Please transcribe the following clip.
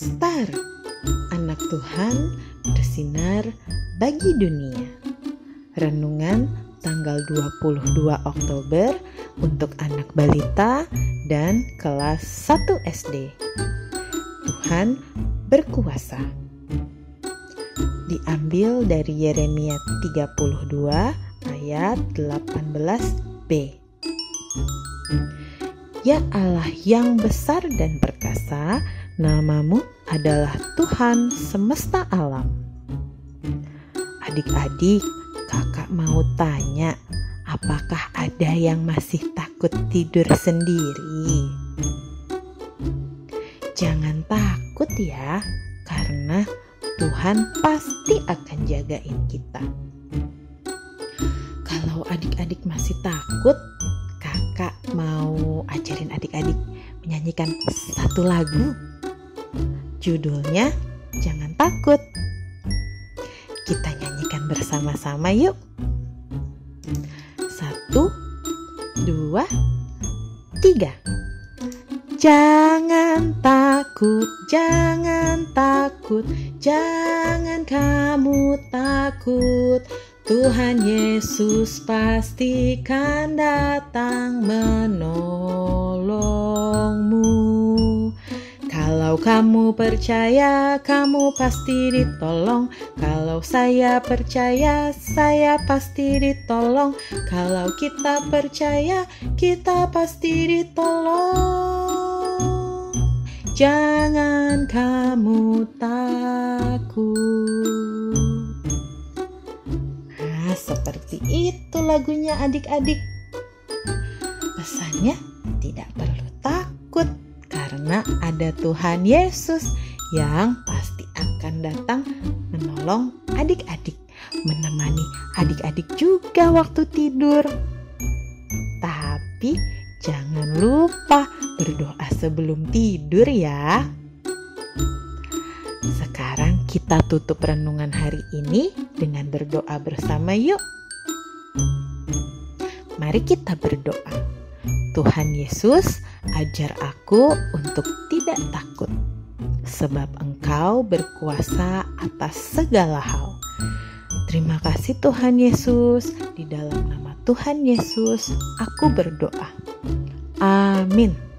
Benar, anak Tuhan bersinar bagi dunia. Renungan tanggal 22 Oktober untuk anak balita dan kelas 1 SD. Tuhan berkuasa. Diambil dari Yeremia 32 ayat 18b. Ya Allah yang besar dan perkasa, Namamu adalah Tuhan semesta alam. Adik-adik, kakak mau tanya, apakah ada yang masih takut tidur sendiri? Jangan takut ya, karena Tuhan pasti akan jagain kita. Kalau adik-adik masih takut, kakak mau ajarin adik-adik menyanyikan satu lagu Judulnya Jangan Takut. Kita nyanyikan bersama-sama yuk. Satu, dua, tiga. Jangan takut, jangan takut, jangan kamu takut. Tuhan Yesus pastikan datang menolongmu. Kamu percaya, kamu pasti ditolong. Kalau saya percaya, saya pasti ditolong. Kalau kita percaya, kita pasti ditolong. Jangan kamu takut. Nah, seperti itu lagunya adik-adik. Pesannya tidak perlu takut karena ada Tuhan Yesus yang pasti akan datang menolong adik-adik, menemani adik-adik juga waktu tidur. Tapi jangan lupa berdoa sebelum tidur ya. Sekarang kita tutup renungan hari ini dengan berdoa bersama yuk. Mari kita berdoa. Tuhan Yesus, ajar aku untuk tidak takut, sebab Engkau berkuasa atas segala hal. Terima kasih, Tuhan Yesus. Di dalam nama Tuhan Yesus, aku berdoa. Amin.